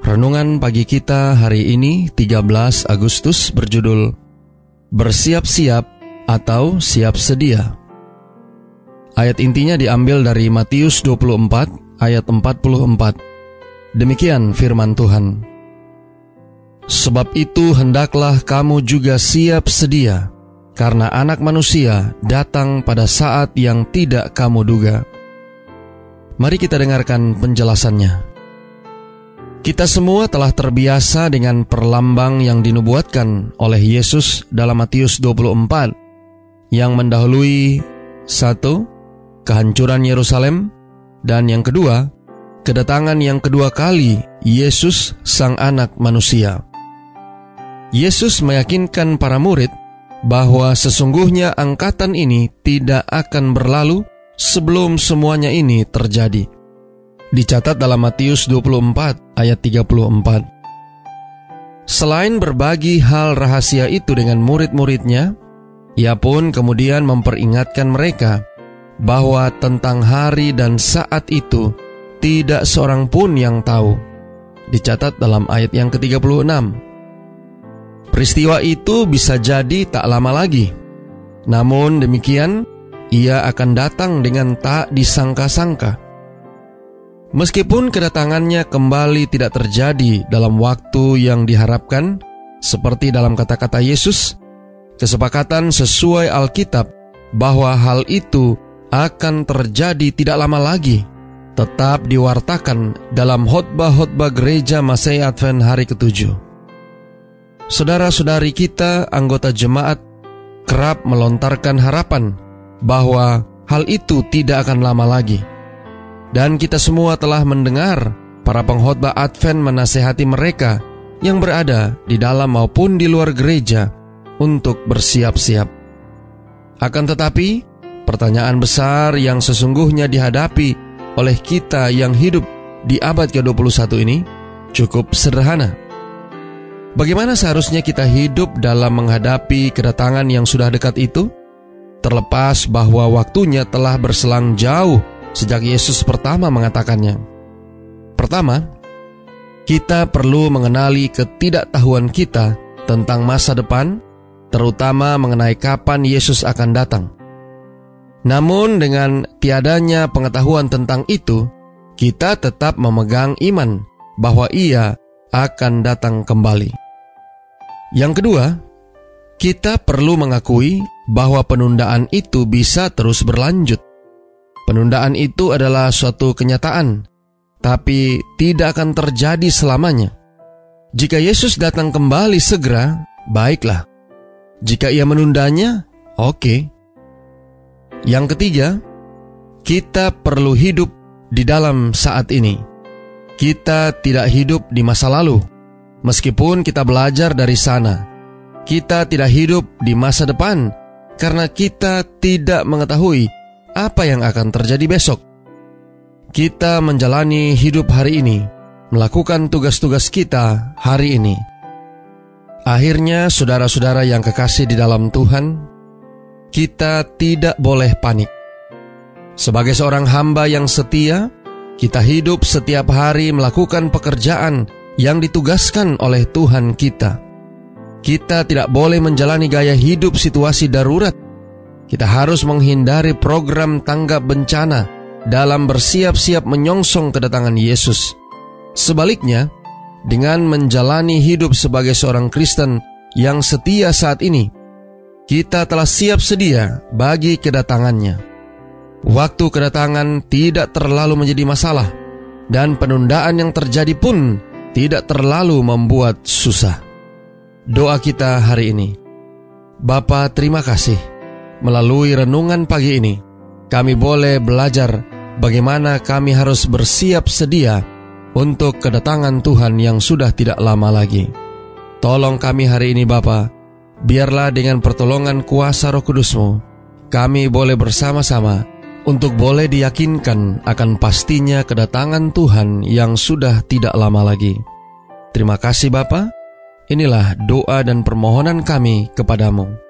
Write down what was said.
Renungan pagi kita hari ini 13 Agustus berjudul Bersiap-siap atau siap sedia. Ayat intinya diambil dari Matius 24 ayat 44. Demikian firman Tuhan. Sebab itu hendaklah kamu juga siap sedia, karena anak manusia datang pada saat yang tidak kamu duga. Mari kita dengarkan penjelasannya. Kita semua telah terbiasa dengan perlambang yang dinubuatkan oleh Yesus dalam Matius 24 yang mendahului satu kehancuran Yerusalem dan yang kedua kedatangan yang kedua kali Yesus sang anak manusia. Yesus meyakinkan para murid bahwa sesungguhnya angkatan ini tidak akan berlalu sebelum semuanya ini terjadi dicatat dalam Matius 24 ayat 34. Selain berbagi hal rahasia itu dengan murid-muridnya, ia pun kemudian memperingatkan mereka bahwa tentang hari dan saat itu tidak seorang pun yang tahu. Dicatat dalam ayat yang ke-36. Peristiwa itu bisa jadi tak lama lagi. Namun demikian, ia akan datang dengan tak disangka-sangka Meskipun kedatangannya kembali tidak terjadi dalam waktu yang diharapkan, seperti dalam kata-kata Yesus, kesepakatan sesuai Alkitab bahwa hal itu akan terjadi tidak lama lagi, tetap diwartakan dalam khotbah-khotbah gereja Masai Advent hari ketujuh. Saudara-saudari kita, anggota jemaat, kerap melontarkan harapan bahwa hal itu tidak akan lama lagi dan kita semua telah mendengar para pengkhotbah Advent menasehati mereka yang berada di dalam maupun di luar gereja untuk bersiap-siap. Akan tetapi, pertanyaan besar yang sesungguhnya dihadapi oleh kita yang hidup di abad ke-21 ini cukup sederhana. Bagaimana seharusnya kita hidup dalam menghadapi kedatangan yang sudah dekat itu? Terlepas bahwa waktunya telah berselang jauh sejak Yesus pertama mengatakannya. Pertama, kita perlu mengenali ketidaktahuan kita tentang masa depan, terutama mengenai kapan Yesus akan datang. Namun, dengan tiadanya pengetahuan tentang itu, kita tetap memegang iman bahwa Ia akan datang kembali. Yang kedua, kita perlu mengakui bahwa penundaan itu bisa terus berlanjut. Penundaan itu adalah suatu kenyataan, tapi tidak akan terjadi selamanya. Jika Yesus datang kembali segera, baiklah. Jika ia menundanya, oke. Okay. Yang ketiga, kita perlu hidup di dalam saat ini. Kita tidak hidup di masa lalu, meskipun kita belajar dari sana. Kita tidak hidup di masa depan karena kita tidak mengetahui apa yang akan terjadi besok. Kita menjalani hidup hari ini, melakukan tugas-tugas kita hari ini. Akhirnya, saudara-saudara yang kekasih di dalam Tuhan, kita tidak boleh panik. Sebagai seorang hamba yang setia, kita hidup setiap hari melakukan pekerjaan yang ditugaskan oleh Tuhan kita. Kita tidak boleh menjalani gaya hidup situasi darurat kita harus menghindari program tanggap bencana dalam bersiap-siap menyongsong kedatangan Yesus. Sebaliknya, dengan menjalani hidup sebagai seorang Kristen yang setia saat ini, kita telah siap sedia bagi kedatangannya. Waktu kedatangan tidak terlalu menjadi masalah, dan penundaan yang terjadi pun tidak terlalu membuat susah. Doa kita hari ini, Bapa terima kasih Melalui renungan pagi ini, kami boleh belajar bagaimana kami harus bersiap sedia untuk kedatangan Tuhan yang sudah tidak lama lagi. Tolong kami hari ini Bapa, biarlah dengan pertolongan kuasa roh kudusmu, kami boleh bersama-sama untuk boleh diyakinkan akan pastinya kedatangan Tuhan yang sudah tidak lama lagi. Terima kasih Bapa. Inilah doa dan permohonan kami kepadamu.